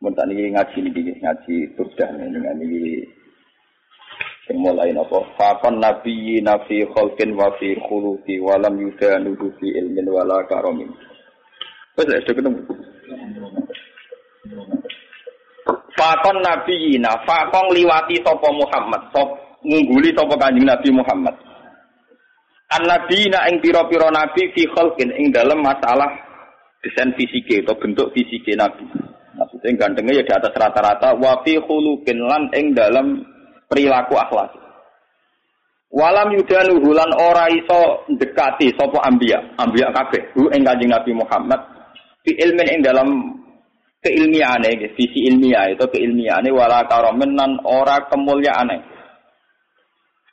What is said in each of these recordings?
Tak niki ngaji niki ngaji turdah dengan niki sing mulai napa faqan nabi nafi khalqin wa fi khuluqi wa lam yudanu fi ilmin wala karamin. Wes sudah ketemu. Fakon nabi ina, fakon liwati sopo Muhammad, sop ngungguli sopo kanjeng Nabi Muhammad. An nabi ina ing piro piro nabi fi khalqin ing dalam masalah desain fisike atau bentuk fisike nabi. Maksudnya gantengnya ya di atas rata-rata. Wafi lan ing dalam perilaku akhlak. Walam yudanu hulan ora iso dekati sopo ambia, ambia kabeh. Hu ing kanjeng Nabi Muhammad fi ilmin ing dalam keilmiahane, visi ilmiah itu keilmiahane wala karomen nan ora kemuliaane.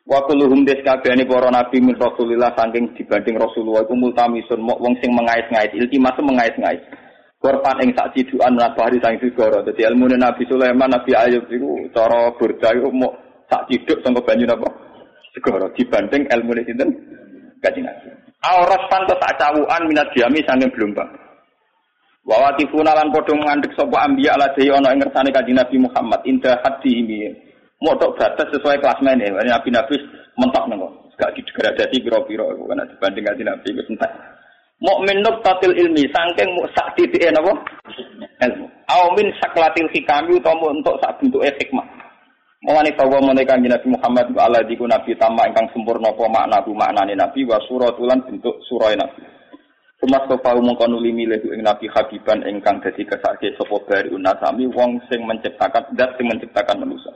Wa kulluhum des kabehane para nabi min Rasulillah saking dibanding Rasulullah iku multamisun wong sing mengais-ngais iltimas mengais-ngais. Korban ing sak cidukan menabari sang segara. Dadi ilmu Nabi Sulaiman, Nabi Ayub iku cara burda iku mau sak ciduk sangka banyu napa? Segara dibanding ilmu sinten? Kanjeng Nabi. Auras pantes sak cawukan minat diami saking gelombang. Wa watifuna lan padha ngandhek sapa ambiya ala dehi ana ing ngersane Kanjeng Nabi Muhammad indah hadi ini. Motok batas sesuai kelas mene. Nabi-nabi mentok nengko. Gak didegradasi pira-pira karena dibanding Kanjeng Nabi wis entek. Mukmin tatil ilmi saking sak titike napa? Ilmu. Au min saklatil hikami utawa untuk sak bentuke hikmah. Mulane bahwa menika Nabi Muhammad ala diku nabi tama ingkang sempurna apa makna bu maknane nabi wa suratulan bentuk surah nabi. Sumas kau mongko nuli milih ing nabi habiban ingkang dadi kesake sapa bari unasami wong sing menciptakan zat sing menciptakan manusia.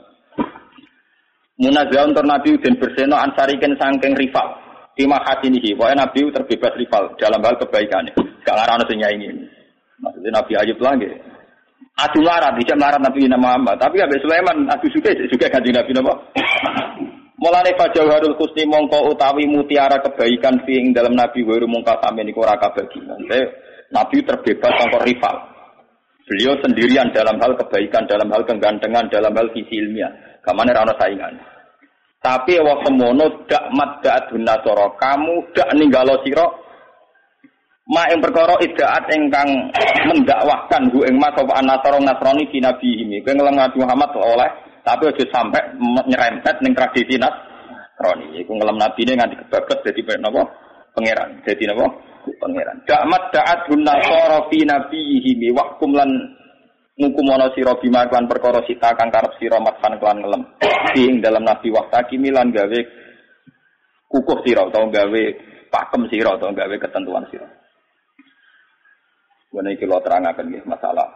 Munazah untuk nabi dan berseno ansariken saking rival. Lima hasinihi, pokoknya Nabi terbebas rival dalam hal kebaikan. Gak ngarana sing ini. Maksudnya Nabi Ayub lagi. Adu larat, tidak larat Nabi Muhammad. Tapi Nabi Sulaiman, adu juga, juga ganti Nabi Nama. Mulane fajauharul kusni mongko utawi mutiara kebaikan fi ing dalam Nabi waru mongka sampe niku ora kabagi. Nabi terbebas tanpa rival. Beliau sendirian dalam hal kebaikan, dalam hal kegantengan, dalam hal visi ilmiah. Kamane ra saingan. Tapi wa semono dak dak nasara. Kamu dak ninggalo sira ma ing perkara idaat ingkang mendakwahkan hu ing mas apa anasara nasrani fi nabi ini. Kowe ngelem Nabi Muhammad oleh tapi aja sampai nyerempet ning tradisi nasrani. Iku ngelem nabi ini nganti kebablas dadi napa? Pangeran. Dadi napa? Pangeran. Dak dak nasara fi nabi ini wahkum lan ngukumono sira bima kan perkara sita kang karep sira matkan kelan ngelem. Dalam nabi waktu kimilan gawe kukuh sira utawa gawe pakem sira utawa gawe ketentuan sira. Wene iki lo terangaken nggih masalah.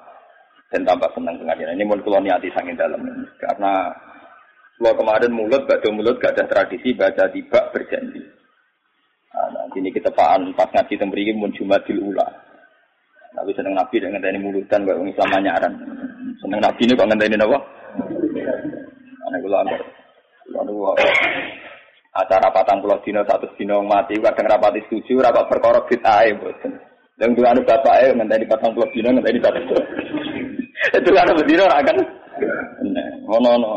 Dan tambah seneng pengajian. Ini mun kula niati sangin dalam karena lo kemarin mulut baca mulut gak ada tradisi baca tiba berjanji. Nah, ini kita paan pas ngaji tembriki mun jumadil ula tapi seneng Nabi dengan tni mulutan kok wong Islam nyaran. Seneng Nabi ini kok ngenteni napa? Ana kula. Kula acara patang pulau dino satu dino mati kadang rapati setuju rapat perkara bid'ah e mboten. Dan dulu anu bapak e ngenteni patang pulau dino ngenteni satu. Itu anu bedino ra kan? Ngono ngono.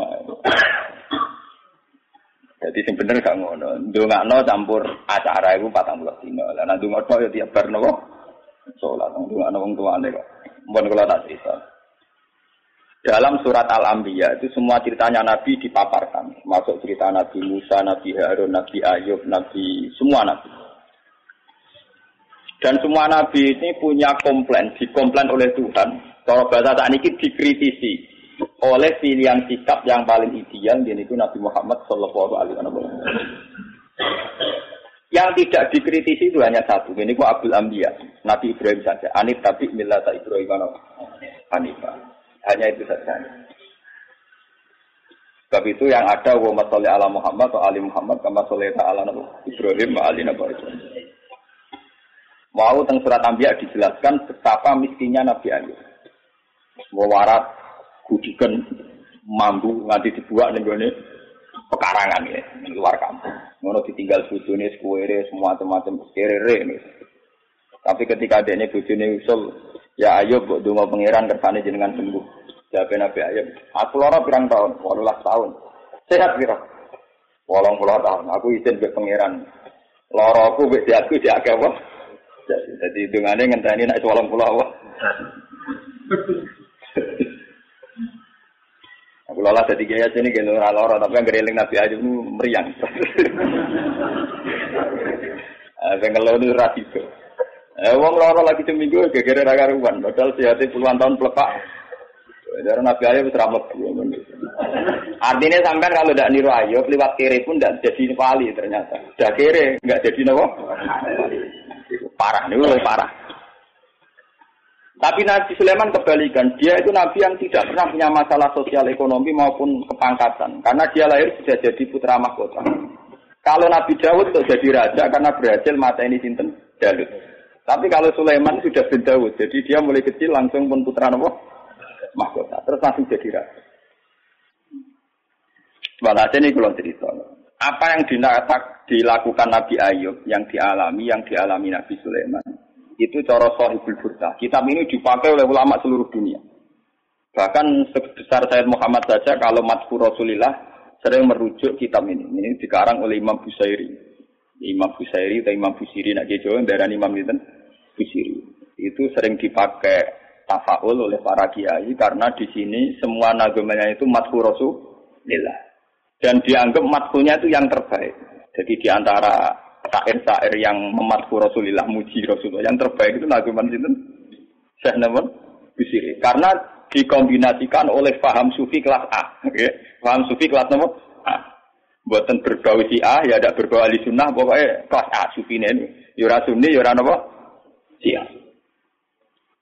Jadi sing bener gak ngono. Ndongakno campur acara iku patang pulau dino. Lah nek ndongakno ya tiap bar? Sholat untuk orang tua kok. Bukan kalau tak cerita. Dalam surat Al-Anbiya itu semua ceritanya Nabi dipaparkan. Masuk cerita Nabi Musa, Nabi Harun, Nabi Ayub, Nabi semua Nabi. Dan semua Nabi ini punya komplain, dikomplain oleh Tuhan. Kalau bahasa saat ini dikritisi oleh pilihan sikap yang paling ideal, yaitu Nabi Muhammad Shallallahu Alaihi Wasallam. Yang tidak dikritisi itu hanya satu. Ini kok Abdul Ambiya, Nabi Ibrahim saja. Anif tapi milata Ibrahim Hanifah. Hanya itu saja. Sebab itu yang ada wa masalli ala Muhammad atau ali Muhammad kama soleh ala Ibrahim wa ali Nabi Ibrahim. Mau tentang surat Ambiya dijelaskan betapa miskinnya Nabi Ayub. Wawarat, kudikan, mambu nganti dibuat gone pekarangan ya, luar kampung. Ngono ditinggal bojone sekuwere semua macam-macam kerere. Tapi ketika adiknya bojone usul, ya ayo mbok donga pangeran kersane jenengan sembuh. Jawab Nabi Ayub, aku lara pirang tahun, 18 tahun. Sehat pira? 80 tahun. Aku izin ke pangeran. Lara aku mbek aku dia apa? Jadi dungane ngenteni nek 80 apa? Lola jadi gaya sini gitu lara tapi yang gereling Nabi Ayub meriang. Sing ngelo itu rasiko. Eh wong lara lagi seminggu gegere ra karuan, padahal sehatnya puluhan tahun pelepak. Dari Nabi Ayub wis ra Artinya sampai kalau tidak niru Ayub lewat kiri pun tidak jadi wali ternyata. Sudah kiri nggak jadi nopo. Parah nih, parah. Tapi Nabi Sulaiman kebalikan, dia itu Nabi yang tidak pernah punya masalah sosial ekonomi maupun kepangkatan, karena dia lahir sudah jadi putra mahkota. Kalau Nabi Dawud itu jadi raja karena berhasil mata ini sinten Dalut. Tapi kalau Sulaiman sudah bin Dawud, jadi dia mulai kecil langsung pun putra nopo mahkota, terus langsung jadi raja. Walhasil ini kalau cerita. Apa yang dilakukan Nabi Ayub, yang dialami, yang dialami Nabi Sulaiman, itu cara sahibul burda. Kitab ini dipakai oleh ulama seluruh dunia. Bahkan sebesar Sayyid Muhammad saja, kalau Matku Rasulillah sering merujuk kitab ini. Ini dikarang oleh Imam Busairi. Imam Busairi atau Imam Busiri, nak Jawa, darah Imam itu Busiri. Itu sering dipakai tafaul oleh para kiai karena di sini semua nagamanya itu Matku Rasulillah dan dianggap matkunya itu yang terbaik. Jadi di antara syair-syair yang mematku Rasulullah, muji Rasulullah, yang terbaik itu naguman itu Syekh Namun Bisiri. Karena dikombinasikan oleh paham sufi kelas A. Okay? Paham sufi kelas nomor A. Buatan berbau si A, ya ada berbau ahli sunnah, pokoknya kelas A sufi ini. Yura sunni, yura nopo si A.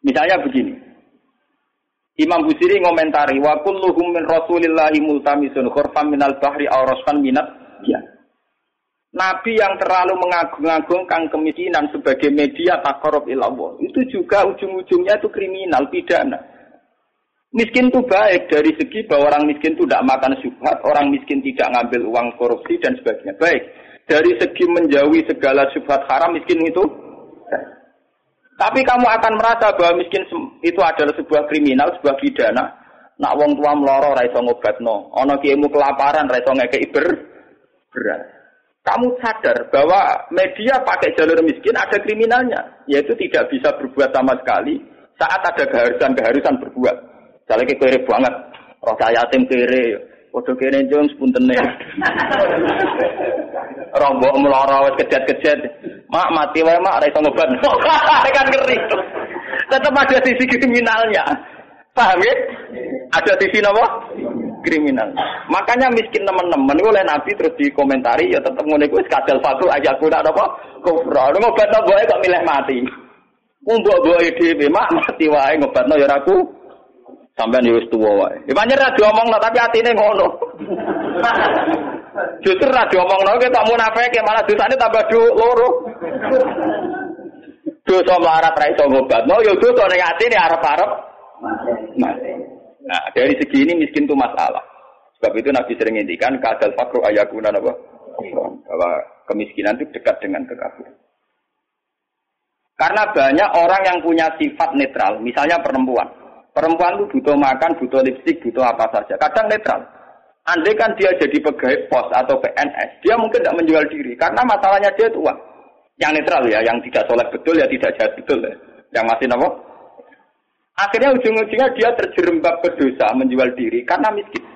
Misalnya begini, Imam Busiri ngomentari wa kulluhum min Rasulillahi multamisun khurfan minal bahri aw rasfan minat ya. Nabi yang terlalu mengagung-agungkan kemiskinan sebagai media takarub ilallah itu juga ujung-ujungnya itu kriminal pidana. Miskin itu baik dari segi bahwa orang miskin itu tidak makan syubhat, orang miskin tidak ngambil uang korupsi dan sebagainya. Baik. Dari segi menjauhi segala syubhat haram miskin itu tapi kamu akan merasa bahwa miskin itu adalah sebuah kriminal, sebuah pidana. Nak wong tua meloro ra iso ngobatno, ana kiaimu kelaparan ra iso ngekeki ber berat. Kamu sadar bahwa media pakai jalur miskin ada kriminalnya, yaitu tidak bisa berbuat sama sekali saat ada keharusan-keharusan berbuat. Misalnya kere banget, roh yatim kere, Padha kene jong sepuntene. Rombok meloro wis kejet-kejet. Mak mati wae mak ora iso ngobat. kan ngeri. Tetap ada sisi kriminalnya. Paham ya? Ada sisi apa? Kriminal. Makanya miskin teman-teman oleh Nabi terus dikomentari ya tetap iku wis kadal fatu aja kuda apa kufra. Ngobatno boe kok milih mati. Mbok boe dhewe mak mati wae ngobatno ya aku Sampai nih tuwa wae. Ya pancen ra diomongno tapi atine ngono. Justru ra diomongno kita munafik malah dosane tambah do loro. Dosa melarat ra iso ngobatno ya dosa ning atine arep-arep mati. Nah, dari segi ini miskin itu masalah. Sebab itu Nabi sering ngintikan kadal fakru ayakuna apa? Bahwa kemiskinan itu dekat dengan kekafiran. Karena banyak orang yang punya sifat netral, misalnya perempuan. Perempuan itu butuh makan, butuh lipstik, butuh apa saja. Kadang netral. Andai kan dia jadi pegawai pos atau PNS, dia mungkin tidak menjual diri karena masalahnya dia itu uang. Yang netral ya, yang tidak soleh betul ya tidak jahat betul ya. Yang masih nopo. Akhirnya ujung-ujungnya dia terjerembab ke dosa menjual diri karena miskin.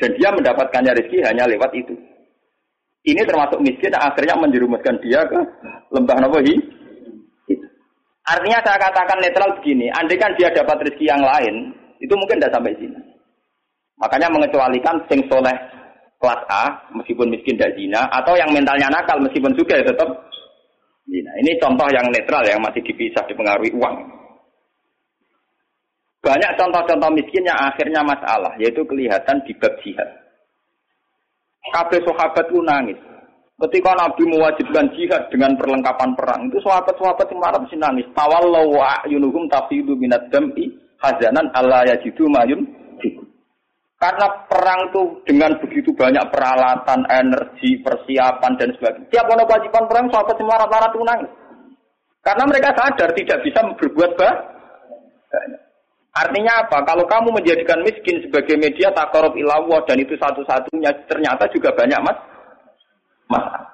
Dan dia mendapatkannya rezeki hanya lewat itu. Ini termasuk miskin yang akhirnya menjerumuskan dia ke lembah nopo Artinya saya katakan netral begini, andai kan dia dapat rezeki yang lain, itu mungkin tidak sampai sini. Makanya mengecualikan sing soleh kelas A, meskipun miskin tidak zina, atau yang mentalnya nakal meskipun juga ya tetap zina. Ini contoh yang netral yang masih dipisah dipengaruhi uang. Banyak contoh-contoh miskin yang akhirnya masalah, yaitu kelihatan di bab jihad. Kabeh sahabat itu nangis. Ketika Nabi mewajibkan jihad dengan perlengkapan perang, itu sahabat-sahabat yang marah mesti nangis. Tawallahu wa ayunuhum tafidu minat dam'i hazanan alla yajidu mayun Karena perang tuh dengan begitu banyak peralatan, energi, persiapan dan sebagainya. Tiap ono kewajiban perang sahabat semua rata-rata tunang. Karena mereka sadar tidak bisa berbuat banyak. Artinya apa? Kalau kamu menjadikan miskin sebagai media takarub ilawah dan itu satu-satunya ternyata juga banyak mas masalah.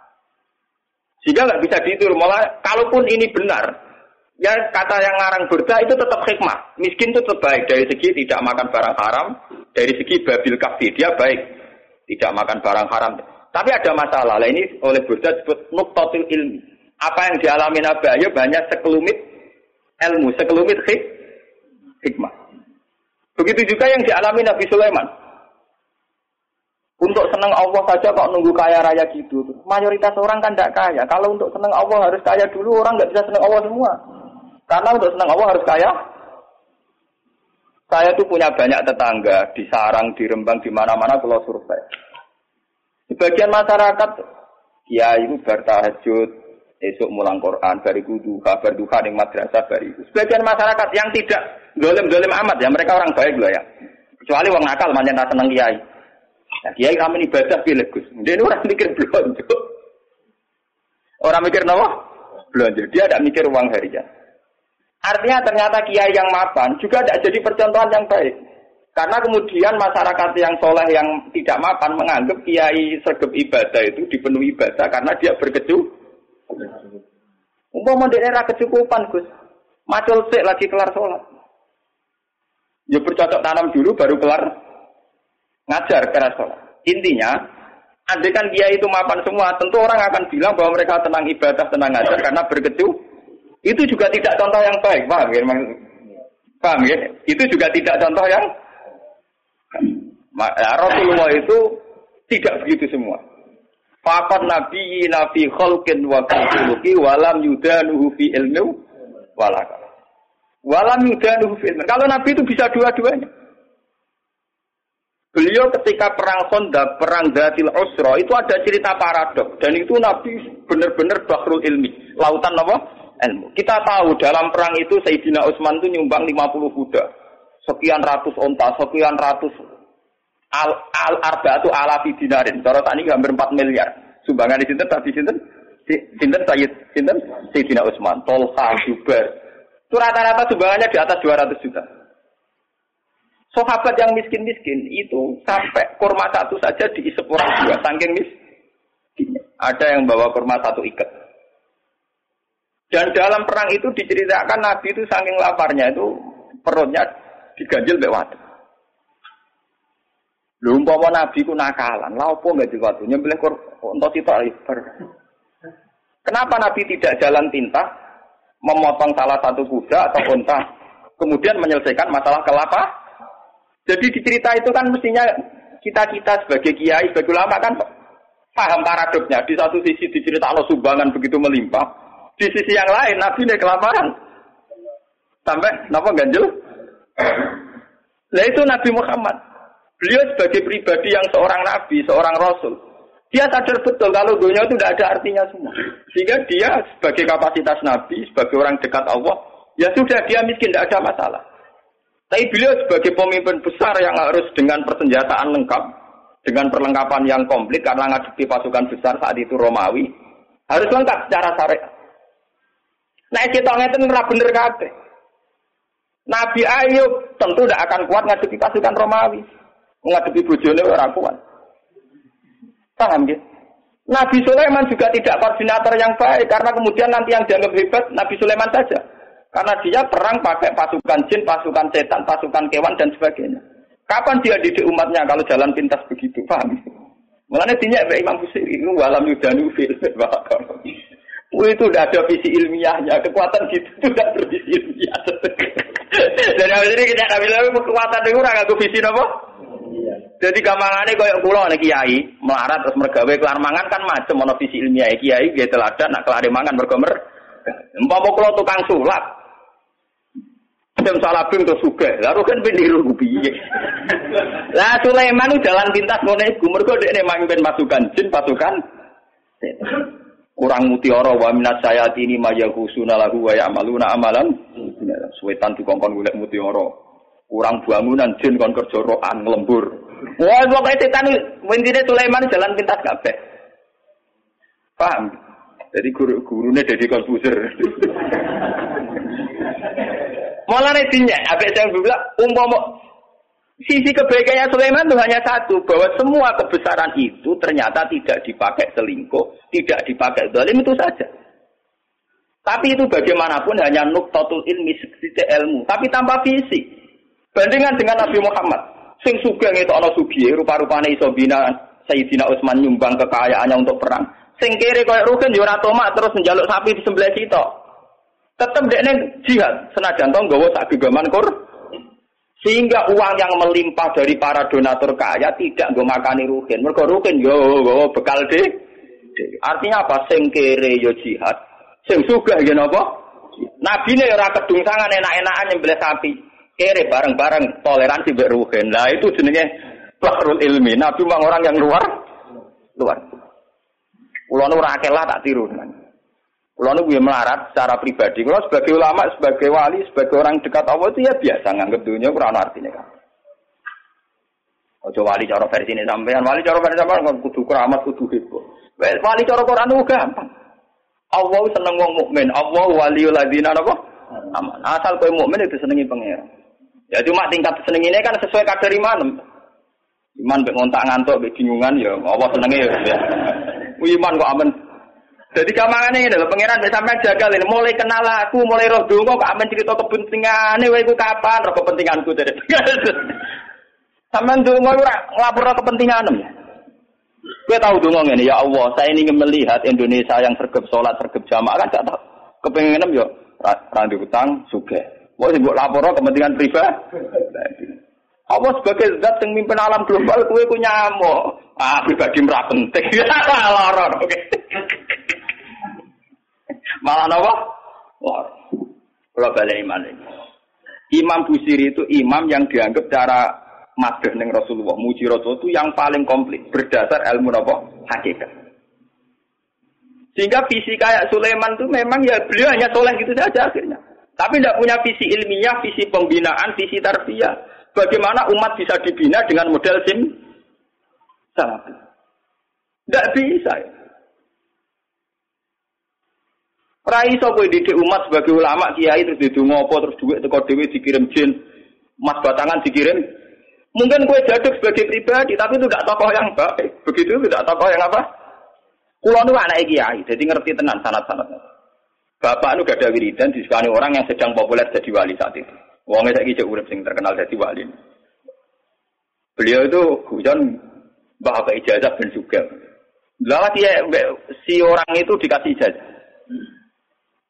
Sehingga nggak bisa ditur. Malah kalaupun ini benar, ya kata yang ngarang berita itu tetap hikmah. Miskin itu tetap baik dari segi tidak makan barang haram, dari segi babil kafi dia baik, tidak makan barang haram. Tapi ada masalah. Lah ini oleh berita disebut nuktatul ilmi. Apa yang dialami Nabi Ayub banyak sekelumit ilmu, sekelumit hik, hikmah. Begitu juga yang dialami Nabi Sulaiman. Untuk senang Allah saja kok nunggu kaya raya gitu. Mayoritas orang kan tidak kaya. Kalau untuk senang Allah harus kaya dulu, orang nggak bisa senang Allah semua. Karena untuk senang Allah harus kaya. Saya tuh punya banyak tetangga di Sarang, di Rembang, di mana-mana kalau survei. Sebagian masyarakat, ya itu bertahajud, esok mulang Quran, bari kudu, kabar duha, yang madrasah, bari itu. Sebagian masyarakat yang tidak dolim-dolim amat ya, mereka orang baik loh ya. Kecuali orang nakal, manjen senang kiai. Nah, kiai kami ibadah pilih Gus. Dia ini orang mikir belanja. Orang mikir nawa belanja. Dia tidak mikir uang harian. Artinya ternyata kiai yang mapan juga tidak jadi percontohan yang baik. Karena kemudian masyarakat yang soleh yang tidak mapan menganggap kiai sergap ibadah itu dipenuhi ibadah karena dia berkecup. Umpama daerah kecukupan Gus. Macul sik lagi kelar sholat. Ya bercocok tanam dulu baru kelar ngajar keras sholat. Intinya, andai kan dia itu mapan semua, tentu orang akan bilang bahwa mereka tenang ibadah, tenang ngajar karena berkecu. Itu juga tidak contoh yang baik, paham ya? Paham ya? Itu juga tidak contoh yang ya, Rasulullah itu tidak begitu semua. Fakat nabi nabi kholkin wa khuluki walam yudanuhu fi ilmu walaka. Walam ilmu. Kalau nabi itu bisa dua-duanya. Beliau ketika perang Honda, perang Datil Usra, itu ada cerita paradok. Dan itu Nabi benar-benar bahrul ilmi. Lautan apa? Ilmu. Kita tahu dalam perang itu Sayyidina Utsman itu nyumbang 50 kuda. Sekian ratus onta, sekian ratus al, al arba itu alafi dinarin. Cara tadi hampir 4 miliar. Sumbangan di sini tadi sini Sinten Sayyid, Sinten Sayyidina Utsman, Tolha, Jubair. Itu rata-rata sumbangannya di atas 200 juta. Sahabat yang miskin-miskin itu sampai kurma satu saja diisep orang dua, saking miskin. Ada yang bawa kurma satu ikat. Dan dalam perang itu diceritakan Nabi itu saking laparnya itu perutnya diganjil mbek Lu umpama Nabi ku nakalan, lha opo enggak diwatu nyembelih sitok ibar. Kenapa Nabi tidak jalan tinta memotong salah satu kuda atau unta kemudian menyelesaikan masalah kelapa jadi di cerita itu kan mestinya kita-kita sebagai kiai, sebagai ulama kan paham paradoknya. Di satu sisi dicerita Allah sumbangan begitu melimpah. Di sisi yang lain Nabi ini kelaparan. Sampai kenapa ganjil? Nah itu Nabi Muhammad. Beliau sebagai pribadi yang seorang Nabi, seorang Rasul. Dia sadar betul kalau dunia itu tidak ada artinya semua. Sehingga dia sebagai kapasitas Nabi, sebagai orang dekat Allah, ya sudah dia miskin, tidak ada masalah. Tapi beliau sebagai pemimpin besar yang harus dengan persenjataan lengkap, dengan perlengkapan yang komplit karena ngadepi pasukan besar saat itu Romawi, harus lengkap secara syariat. Nah, kita itu ngerap bener kate. Nabi Ayub tentu tidak akan kuat ngadepi pasukan Romawi, ngadepi bojone orang kuat. Paham ya? Nabi Sulaiman juga tidak koordinator yang baik karena kemudian nanti yang dianggap hebat Nabi Sulaiman saja. Karena dia perang pakai pasukan jin, pasukan setan, pasukan kewan dan sebagainya. Kapan dia didik umatnya kalau jalan pintas begitu? Paham? Mulanya dinyak Imam Busiri itu walam yudanu fil itu udah ada visi ilmiahnya, kekuatan gitu itu udah bervisi ilmiah. Jadi habis ini kita nabi lagi kekuatan itu orang aku visi apa? Jadi gampangannya kayak pulau nih kiai melarat terus mergawe kelar mangan kan mono visi ilmiah kiai gitu teladan nak kelar mangan bergomer. Empama kalau tukang sulap, Jam salah bim terus suka. Lalu kan peniru piye. Lah Sulaiman jalan pintas ngono iku mergo dekne mamimpin pasukan jin pasukan kurang mutiara wa minat sayati ini mayahusuna lahu wa ya'maluna amalan suwetan dikongkon golek mutiara kurang bangunan jin kon kerja lembur Wah, pokoknya setan intinya Sulaiman jalan pintas kabeh. Paham? Jadi guru gurunya jadi konfuser. Malah netinya, apa saya bilang, umpama sisi kebaikannya Sulaiman itu hanya satu, bahwa semua kebesaran itu ternyata tidak dipakai selingkuh, tidak dipakai zalim itu saja. Tapi itu bagaimanapun hanya nuktatul ilmi sedikit ilmu, tapi tanpa visi. Bandingan dengan Nabi Muhammad, sing sugeng itu ana sugi, rupa-rupane iso bina Sayyidina Utsman nyumbang kekayaannya untuk perang. Sing kiri koyo rugen yo ora tomat terus njaluk sapi di sebelah situ. Tetep dekne jihad, senajan to nggawa sak gegaman kur. Sehingga uang yang melimpah dari para donatur kaya tidak nggo makani rugen. Mergo rugen yo nggawa bekal deh. Artinya apa? Sing kiri yo jihad, sing sugih nggih napa? Nabine ora kedungsangan enak-enakan nyembelih sapi. Kere bareng-bareng toleransi mbek rugen. Lah itu jenenge bahrul ilmi. Nabi memang orang yang luar luar. Kulo nu ora lah tak tiru. Kulo nu melarat secara pribadi. Kulo sebagai ulama, sebagai wali, sebagai orang dekat Allah itu ya biasa nganggep dunia kurang artinya kan. Ojo wali cara versi ini sampean, wali cara versi sampean kudu keramat, kudu heboh. Wali cara Quran itu gampang. Allah seneng wong mukmin, Allah waliul ladina apa? Aman. Asal kowe mukmin itu senengi pangeran. Ya cuma tingkat seneng ini kan sesuai kadar iman. Iman mbek ngontak ngantuk mbek bingungan ya Allah senenge ya. Iman kok aman. Jadi kamangane ini lho pangeran mbek sampean ini mulai kenal aku, mulai roh donga kok aman cerita kepentingane wae iku kapan roh kepentinganku dari. Sampean donga ora nglapor kepentinganem. Kowe tahu donga ngene ya Allah, saya ingin melihat Indonesia yang sergap sholat, sergap jamaah kan gak tahu. Kepengenem yo ra utang sugih. Sing mbok lapor kepentingan pribadi. Allah sebagai zat yang mimpin alam global, kue ku nyamuk. Ah, pribadi merah penting. Lorong, oke. Malah apa? Lorong. Kalau balik iman ini. Imam Busiri itu imam yang dianggap cara madah neng Rasulullah. Muji Rasul itu yang paling komplit. Berdasar ilmu apa? Hakikat. Sehingga visi kayak Sulaiman itu memang ya beliau hanya soleh gitu saja akhirnya. Tapi tidak punya visi ilmiah, visi pembinaan, visi tarbiyah. Bagaimana umat bisa dibina dengan model sim salafi? Tidak bisa. Rai so kowe didik umat sebagai ulama kiai terus didungo apa terus duit teko dhewe dikirim jin, mas batangan dikirim. Mungkin kue jaduk sebagai pribadi, tapi itu tidak tokoh yang baik. Begitu tidak tokoh yang apa? Kulo nu anak kiai, jadi ngerti tenan sanat-sanatnya. Bapak nu gak ada wiridan disukani orang yang sedang populer jadi wali saat itu. Wongnya saya kisah urip sing terkenal jadi wali. Beliau itu hujan bapak ijazah dan juga. Lalu dia si orang itu dikasih ijazah.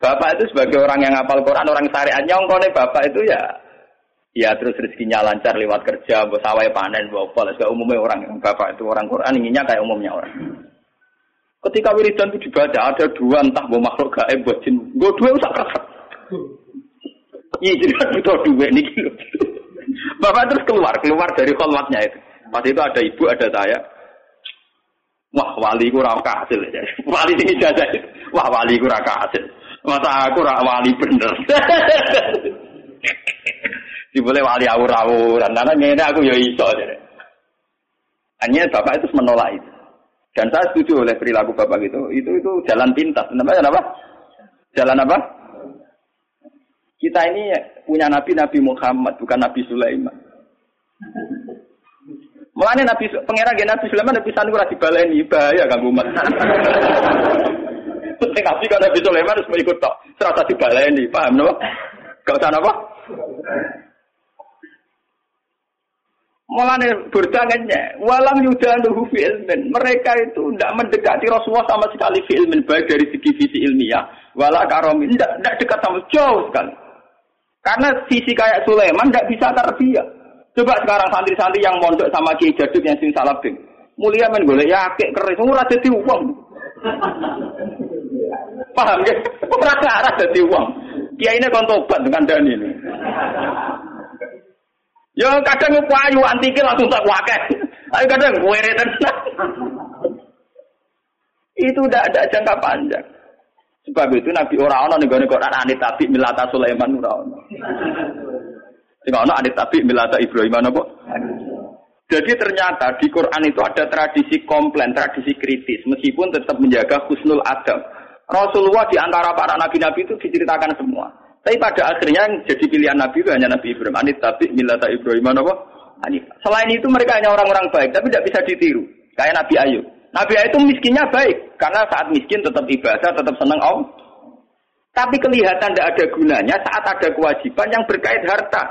Bapak itu sebagai orang yang ngapal Quran, orang syariat nyongkone bapak itu ya ya terus rezekinya lancar lewat kerja, buat sawai panen, buat apa. Umumnya orang yang bapak itu orang Quran inginnya kayak umumnya orang. Ketika wiridan itu dibaca ada dua entah buat makhluk gaib buat jin. Gue dua usah keras. Iya jadi kan butuh duit nih gitu. Bapak terus keluar, keluar dari kolmatnya itu. Pas itu ada ibu, ada saya. Wah wali ku raka ya. Wali ini jajah. Wah wali ku raka hasil. Masa aku rak wali bener. Dibulai wali awur-awuran. Karena ini aku ya iso. Hanya bapak itu menolak itu. Dan saya setuju oleh perilaku bapak itu. Itu itu jalan pintas. Namanya apa? Jalan apa? Kita ini punya Nabi Nabi Muhammad, bukan Nabi Sulaiman. Mulanya Nabi pangeran gak Nabi Sulaiman Nabi lagi baleni bahaya kan umat. Sing Nabi kan Nabi Sulaiman harus ikut tok. Serasa dibaleni, paham no? Gak usah apa? Mulanya bertangannya, walam yudanuhu fi ilmin. Mereka itu tidak mendekati Rasulullah sama sekali fi ilmin, baik dari segi visi ilmiah, wala karomin, tidak dekat sama jauh sekali. Karena sisi kayak Sulaiman tidak bisa terbiak. Coba sekarang santri-santri yang mondok sama Kiai Jaduk yang sing salabing. Mulia men golek yakek keris, ora dadi uang. Paham ya? Ora arah dadi uang. Kiai ini kon tobat dengan Dani ini. Ya kadang payu antike langsung tak wakil. Tapi kadang gue tenang. Itu tidak ada jangka panjang. Sebab itu Nabi ora ana ning gone Quran anit tabi milata Sulaiman ora ana. Sing ana anit tabi milata Ibrahim apa? Jadi ternyata di Quran itu ada tradisi komplain, tradisi kritis, meskipun tetap menjaga husnul adab. Rasulullah di antara para nabi-nabi itu diceritakan semua. Tapi pada akhirnya yang jadi pilihan nabi itu hanya Nabi Ibrahim. Anit tapi milata Ibrahim apa? Anit. Selain itu mereka hanya orang-orang baik, tapi tidak bisa ditiru. Kayak Nabi Ayub. Nabi Ayub itu miskinnya baik, karena saat miskin tetap ibadah, tetap senang Allah. Tapi kelihatan tidak ada gunanya saat ada kewajiban yang berkait harta.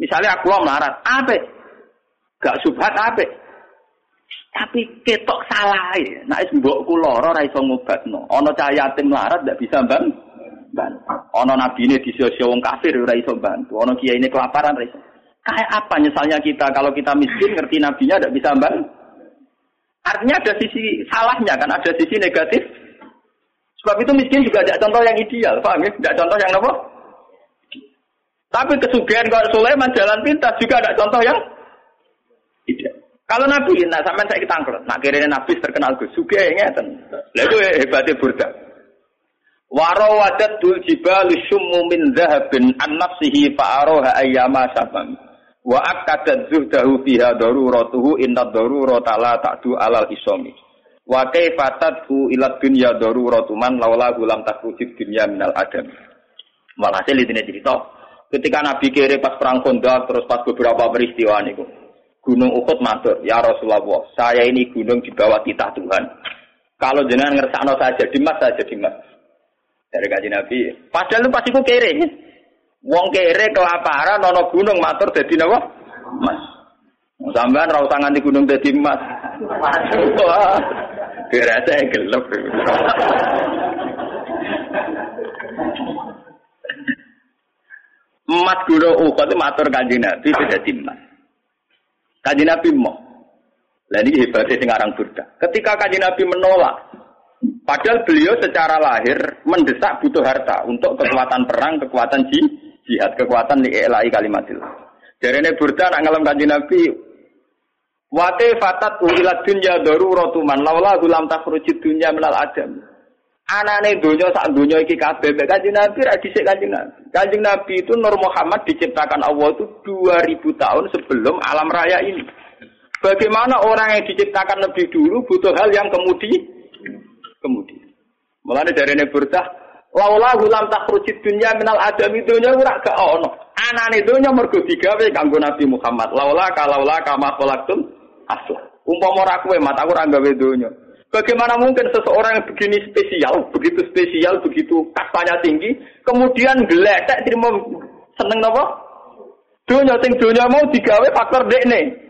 Misalnya aku melarat, apa? Gak subhat apa? Tapi ketok salah. Nah, es mbok kuloro ora iso ngobatno. Ana cah yatim melarat ndak bisa ban. Ban. Ana nabine disio-sio wong kafir ora iso bantu. Ana kiai ini kelaparan ora iso. Kayak apa misalnya kita kalau kita miskin ngerti nabinya ndak bisa ban? Artinya ada sisi salahnya kan, ada sisi negatif Sebab itu miskin juga tidak contoh yang ideal, paham ya? Tidak contoh yang apa? Tapi kesugihan kalau Sulaiman jalan pintas juga ada contoh yang ideal. Kalau Nabi, nah sampai saya kita angkat, nak kira Nabi terkenal Gus, suge ngeten. Lah itu hebatnya burda. Warawadat dul jibal syummu min dhahabin an nafsihi fa'aroha ayyama sabam. Wa akadat zuhdahu fiha daruratuhu inna darurata la ta'du alal isomi. Wa kaifa tadhu ila dunya daruratu man laula gulam takrujid dunya minal adam. Walhasil ini cerita. Ketika Nabi kiri pas perang Khandaq terus pas beberapa peristiwa niku. Gunung Uhud matur, "Ya Rasulullah, saya ini gunung di bawah titah Tuhan. Kalau jenengan ngersakno saya jadi mas, saya jadi mas." Dari kaji Nabi, padahal itu pasti ku kere. Wong kere kelaparan nono gunung matur jadi napa? Mas. Sampean ra usah nganti gunung dadi emas. Wah. Dirasa gelap. Emas gunung Uhud itu matur kanjeng Nabi beda emas. Kanjeng Nabi mau. Lah ini hebatnya sing Burda. Ketika kanjeng Nabi menolak, padahal beliau secara lahir mendesak butuh harta untuk kekuatan perang, kekuatan jihad, kekuatan di elai kalimatillah. Dari ini Burda nak ngalam kanjeng Nabi, Wate fatat ila dunya daruratu man laula gulam takhrujid dunya minal adam. Anane donya sak donya iki kabeh mek Kanjeng Nabi ra dhisik Kanjeng Nabi. Kanjeng Nabi itu Nur Muhammad diciptakan Allah itu 2000 tahun sebelum alam raya ini. Bagaimana orang yang diciptakan lebih dulu butuh hal yang kemudi kemudi. Mulane darene burdah laula gulam takhrujid dunya minal adam donya ora gak ono. Anane donya mergo digawe kanggo Nabi Muhammad. Laula kalaula kama khalaqtum aslah. Umpama ora kowe mata aku ora gawe. Bagaimana mungkin seseorang yang begini spesial, begitu spesial, begitu kastanya tinggi, kemudian geletek terima seneng napa? Donya sing donya mau digawe faktor dekne.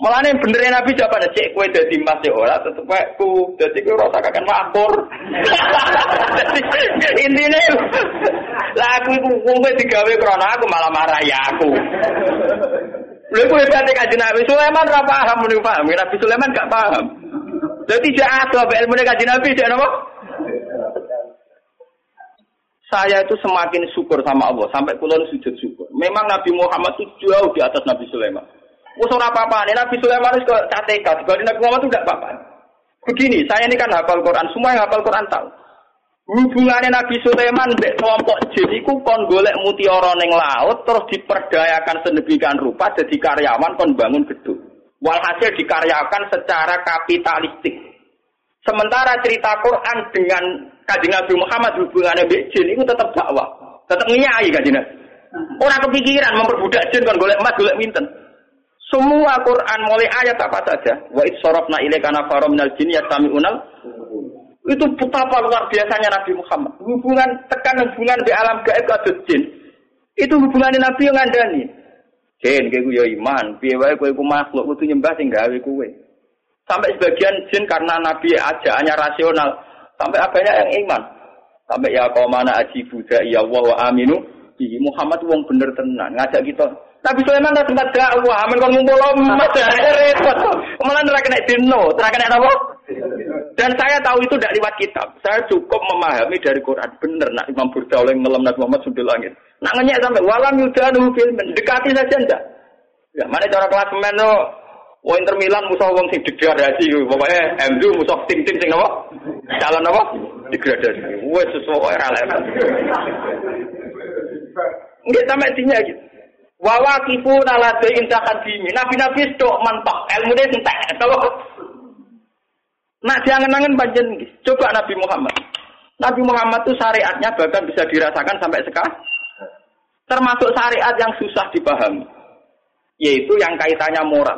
Mulane bener Nabi jawaban cek kowe dadi mas ya ora tetep kowe ku dadi kowe ora kakek makmur. Intine lah aku iku kowe digawe krana aku malah marah ya aku. Lha kowe berarti kanjeng Nabi Sulaiman ora paham muni paham, Nabi Sulaiman gak paham. Jadi tidak ada ilmu kanjeng Nabi tidak apa? Saya itu semakin syukur sama Allah sampai kulon sujud syukur. Memang Nabi Muhammad itu jauh di atas Nabi Sulaiman. Usul apa apa nih Nabi Sulaiman itu KTK, dibanding Nabi Muhammad itu tidak apa-apa. Begini, saya ini kan hafal Quran, semua yang hafal Quran tahu. Hubungannya Nabi Sulaiman mbek kelompok jin iku kon golek mutiara ning laut terus diperdayakan sedemikian rupa jadi karyawan kon bangun gedung. Walhasil dikaryakan secara kapitalistik. Sementara cerita Quran dengan kajian Nabi Muhammad hubungannya mbek jin itu tetap dakwah, tetap ngiyai kajian Orang kepikiran memperbudak jin kon golek emas golek minten. Semua Quran mulai ayat apa saja. Wa idsorofna ilaika nafarum minal jin yastami'unal itu betapa luar biasanya Nabi Muhammad. Hubungan tekan hubungan di alam gaib kados jin. Itu hubungan Nabi yang ngandani. Jin kowe yo iman, piye wae kowe ku makhluk kudu nyembah sing gawe kowe. Sampai sebagian jin karena Nabi ajaannya rasional, sampai banyak yang iman. Sampai ya kau mana aji buddha ya Allah wa aminu. Muhammad wong bener tenan ngajak kita Nabi Sulaiman tak tempat dakwah, amin kon ngumpul umat ya repot. Malah ora kena dino, ora kena apa? Dan saya tahu itu tidak lewat kitab. Saya cukup memahami dari Quran. Benar, nak Imam Burda oleh ngelam Nabi Muhammad sudah langit. Nak ngenyek sampai walam yudanu filmen. Dekati saja enggak. Ya, mana cara kelas men no? Wah Inter Milan musuh wong sing degradasi. Pokoknya MU musuh tim-tim sing apa? Calon apa? Degradasi. Wes sesuatu era level. Enggak sampai tinya gitu. Wawa kifu nalade indah kadimi. Nabi-nabi stok mentok. Ilmu dia entek. Nah jangan-jangan panjen. Coba Nabi Muhammad. Nabi Muhammad itu syariatnya bahkan bisa dirasakan sampai sekarang. Termasuk syariat yang susah dipahami. Yaitu yang kaitannya moral.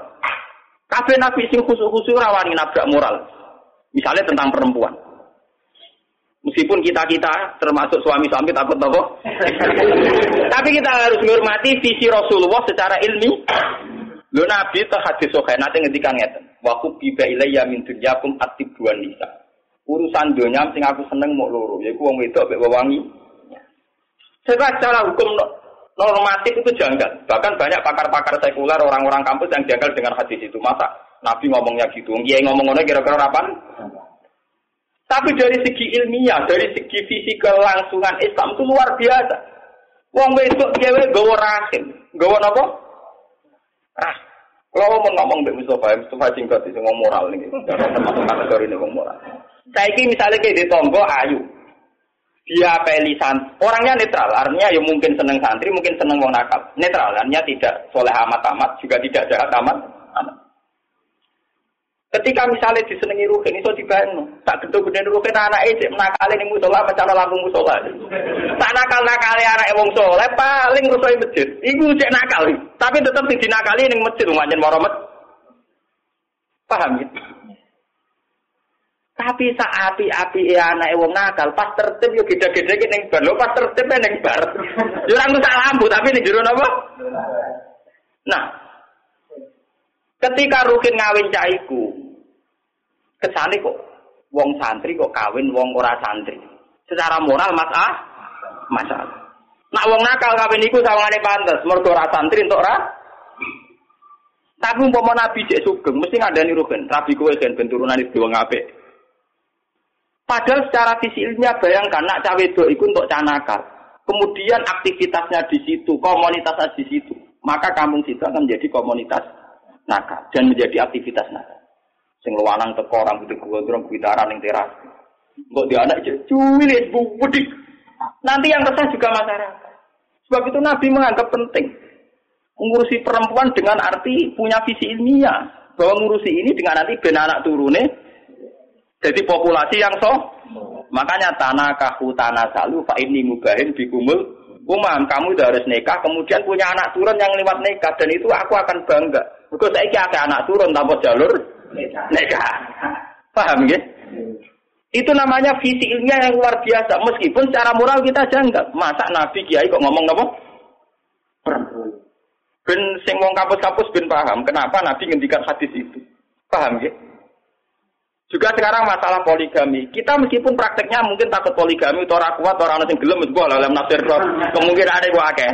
Kabeh Nabi sing khusus-khusus rawani nabrak moral. Misalnya tentang perempuan. Meskipun kita-kita termasuk suami-suami takut apa? Tapi kita harus menghormati visi Rasulullah secara ilmi. Lo Nabi terhadis sokai nanti ngendikan ngeten. Waku biba ilayya min dunyakum dua nisa. Urusan dunia sing aku seneng mau loro, yaiku wong wedok mek wangi. Secara hukum normatif itu janggal. Bahkan banyak pakar-pakar sekuler, orang-orang kampus yang janggal dengan hadis itu. Masa Nabi ngomongnya gitu, Kiai ngomong ngomongnya kira-kira apa? Tapi dari segi ilmiah, dari segi visi kelangsungan Islam itu luar biasa. Wong wedok cewek gawa rahim, gawa apa? Ah, kalau mau ngomong Mbak Mustafa, Mustafa singkat itu ngomong moral nih, ini ngomong moral. Saya ini misalnya kayak di tonggo ayu, dia pelisan orangnya netral, artinya ya mungkin seneng santri, mungkin seneng mau nakal. Netral, artinya tidak soleh amat-amat, juga tidak jahat amat. amat. Ketika misalnya disenangi ruhin, itu dibayang tak gede gede ruhin anak ejek menakali nih musola, mencana lambung musola. Tak nakal nakali anak emong soleh, paling rusoi masjid. Ibu cek nakal, tapi tetap di nakali nih masjid, umatnya moromet. Paham ya? Tapi saat api-api anak wong nakal, pas tertib yuk gede-gede ning bar. Lho pas tertib ning bar. Yo ora ngusah lampu tapi ning jero napa? Nah, ketika Rukin ngawin caiku, Kesane kok wong santri kok kawin wong ora santri. Secara moral mas ah masalah. Nak wong nakal kawin iku sawangane pantes, mergo ora santri entuk ora. Tapi umpama nabi cek sugeng mesti ngandani rugen, rabi kowe ben turunan itu wong apik. Padahal secara ilmiah bayangkan nak cawe itu iku untuk canakal. Kemudian aktivitasnya di situ, komunitasnya di situ. Maka kampung situ akan menjadi komunitas nakal dan menjadi aktivitas nakal. Sing luwanang teko rambut gondrong gitaran ning teras. Kok dia anak cuwilis budik. Nanti yang resah juga masyarakat. Sebab itu Nabi menganggap penting mengurusi perempuan dengan arti punya visi ilmiah. Bahwa ngurusi ini dengan nanti ben anak turune jadi populasi yang so. Makanya tanah kahu tanah salu fa ini mubahin bikumul umam. Kamu udah harus nikah kemudian punya anak turun yang lewat nikah. Dan itu aku akan bangga. Because saya anak turun tanpa jalur Neka. Paham ya? Itu namanya visi ilmiah yang luar biasa. Meskipun secara moral kita janggal. Masa Nabi Kiai kok ngomong apa? Ben sing wong kapus-kapus ben paham kenapa Nabi ngendikan hadis itu. Paham ya? Juga sekarang masalah poligami. Kita meskipun prakteknya mungkin takut poligami, orang kuat, orang sing gelem, gue dalam nafsir kemungkinan ada gue akeh.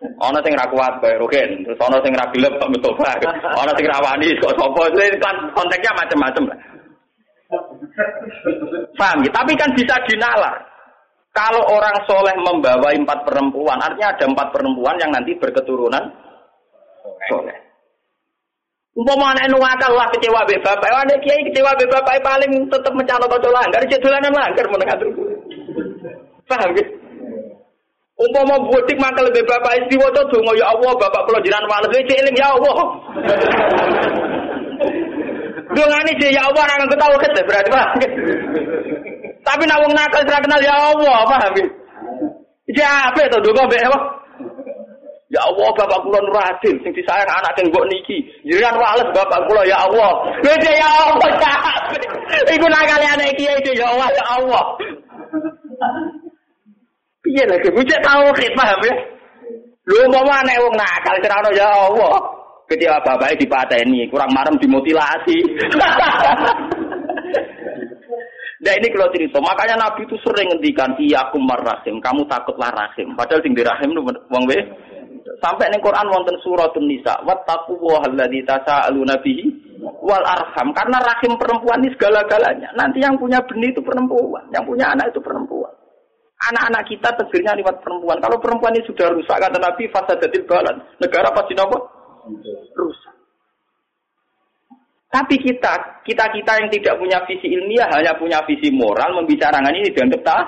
Ana sing ra kuat kaya Rukin, terus ana sing ra gelem kok Mustofa. Ana sing ra wani kok sapa. Konteksnya macam-macam lah. Paham ya? Tapi kan bisa dinalar. Kalau orang soleh membawa empat perempuan, artinya ada empat perempuan yang nanti berketurunan soleh. Umpama anak nuwakal lah kecewa be bapak, ada kiai kecewa be bapak paling tetap mencalon kocok langgar, jadulanan langgar menengah terus. Paham ya? Umpama budik maka lebih bapak istri waca donga ya Allah bapak kula jiran wales eling ya Allah. Dongane sih ya Allah nang ketawa kete berarti Pak. Tapi nak wong nakal ora kenal ya Allah, paham ya? Iki apa to donga mbek apa? Ya Allah bapak kula nur adil sing disayang anak sing mbok niki. Jiran wales bapak kula ya Allah. Wis ya Allah. Iku nakale anak iki ya Allah ya Allah. Iya lagi, bujek tauhid paham ya? Lu mau mana wong nakal cerano ya Allah. Ketika bapaknya dipateni, kurang marem dimutilasi. Nah ini kalau cerita, makanya Nabi itu sering ngendikan iya aku rahim, kamu takutlah rahim. Padahal sing dirahim itu wong we. Sampai ning Quran wonten suratun nisa, wattaqu alladzi tasaaluna bihi wal arham. Karena rahim perempuan ini segala-galanya. Nanti yang punya benih itu perempuan, yang punya anak itu perempuan. Anak-anak kita tegirnya lewat perempuan. Kalau perempuan ini sudah rusak, kata Nabi, fasadatil balan. Negara pasti nopo? Rusak. Tapi kita, kita-kita yang tidak punya visi ilmiah, hanya punya visi moral, membicarakan ini dianggap tak?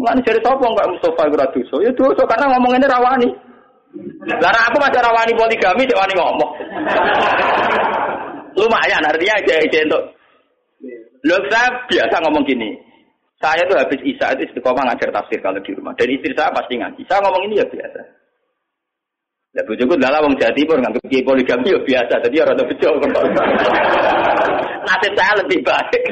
Mulane jadi sapa enggak Mustafa ora dosa? Ya dosa karena ngomong ini rawani. Lah aku masih rawani poligami cek wani ngomong. Lumayan artinya aja aja untuk Loh saya biasa ngomong gini. Saya tuh habis Isa itu istiqomah ngajar tafsir kalau di rumah. Dan istri saya pasti ngaji. Saya ngomong ini ya biasa. Ya bojoku dalam wong Jawa Timur nganggep kiai poligami ya biasa. Jadi orang rada bejo. Nasib saya lebih baik.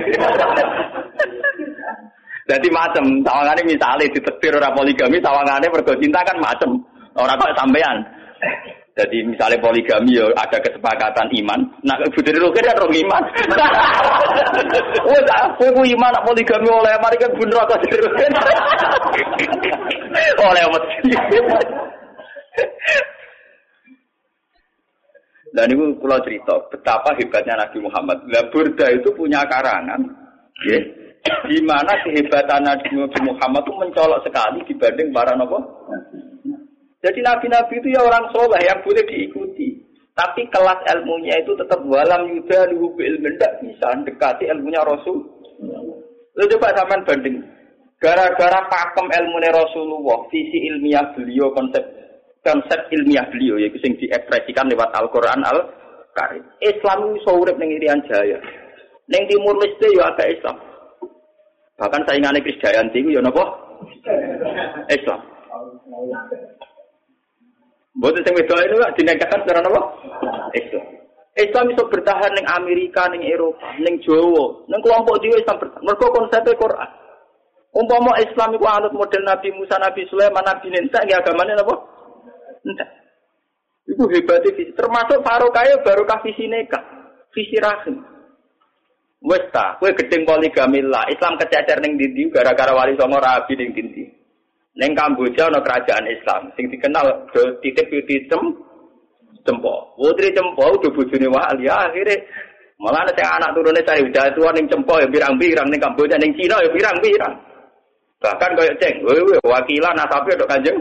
Jadi macam sawangane misalnya ditetir orang poligami, sawangane mergo cinta kan macam orang kok sampean. Jadi misalnya poligami ya ada kesepakatan iman. Nah, Putri Rukin kan orang iman. Wes aku iman nak poligami oleh mari kan bener kok Oleh mesti. Dan itu kalau cerita betapa hebatnya Nabi Muhammad. Lah Burda itu punya karangan, ya, di mana kehebatan Nabi Muhammad itu mencolok sekali dibanding para nopo. Jadi nabi-nabi itu ya orang soleh yang boleh diikuti. Tapi kelas ilmunya itu tetap walam yuda luhu ilmu tidak bisa dekati ilmunya Rasul. Lo coba zaman banding. Gara-gara pakem ilmunya Rasulullah, visi ilmiah beliau, konsep konsep ilmiah beliau yaitu yang diekspresikan lewat Al-Qur'an Al-Karim. Islam iso urip ning Irian Jaya. Ning Timur Leste ya ada Islam. Bahkan saingannya Krisdayanti itu ya napa? Islam. Buat sing wedok itu dinegahkan secara napa? Islam. Islam bisa bertahan ning Amerika, ning Eropa, ning Jawa, ning kelompok dhewe Islam bertahan. Mergo konsepnya Quran. Umpama Islam itu anut model Nabi Musa, Nabi Sulaiman, Nabi Ninsa, ya agamanya apa? Entah. Itu hebatnya visi. Termasuk Farokaya baru visi nikah. Visi rahim. Wes ta, kowe gedeng poligami lah. Islam kececer ning dindi gara-gara wali songo rabi dindi. Ning Kamboja ana kerajaan Islam sing dikenal titip tem cempo. Putri cempo udah bojone wali akhirnya malah ada yang anak turunnya udah tua ning cempo ya birang-birang ning Kamboja ning Cina ya birang-birang. Bahkan kayak ceng, wewe wakilan asapi ada kanjeng.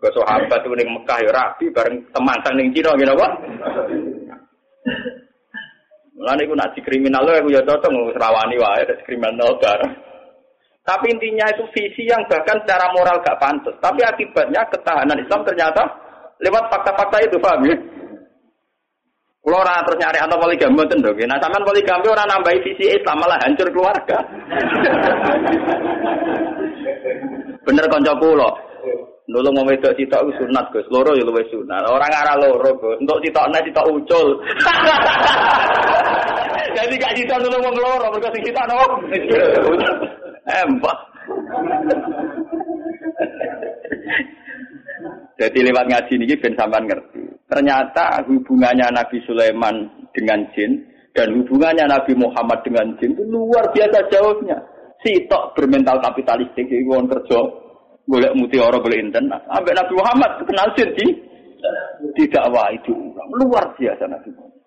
Ke sahabat ning Mekah ya rabi bareng teman sang ning Cina gitu apa? Mulane nak kriminal aku ya cocok serawani wae kriminal bareng. Tapi intinya itu visi yang bahkan secara moral gak pantas. Tapi akibatnya ketahanan Islam ternyata lewat fakta-fakta itu, paham ya? Kalau orang terus nyari atau poligami itu dong. Nah, sampean poligami orang nambahi visi Islam malah hancur keluarga. Bener konco pulo. Dulu mau wedok sitok sunat Gus, loro ya luwih sunat. Orang arah loro Gus, untuk sitokne sitok ucul. Jadi gak sitok dulu mau loro, mergo sing sitok nopo? Embah. Jadi lewat ngaji ini ben sampean ngerti. Ternyata hubungannya Nabi Sulaiman dengan jin dan hubungannya Nabi Muhammad dengan jin itu luar biasa jauhnya. Sitok bermental kapitalistik wong kerja golek mutiara golek internet. Sampai Nabi Muhammad kenal jin di tidak wah itu luar biasa Nabi Muhammad.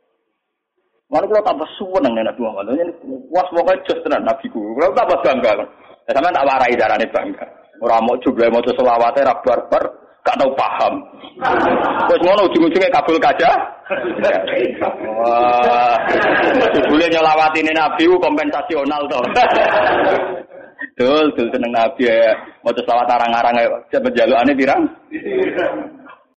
Mana kalau tambah suweneng Nabi Muhammad. Ini was pokoknya just tenan Nabi ku. Kalau tambah bangga kan. Ya, sama tak warai darane bangga. Orang mau jumlah mau selawatnya rak barbar, gak tau paham. Terus ngono ujung-ujungnya kabul kaca. Wah, boleh nyelawati ini Nabi kompensasional toh. Dul, dul seneng Nabi ya. Mau selawat arang-arang ya. Aneh pirang.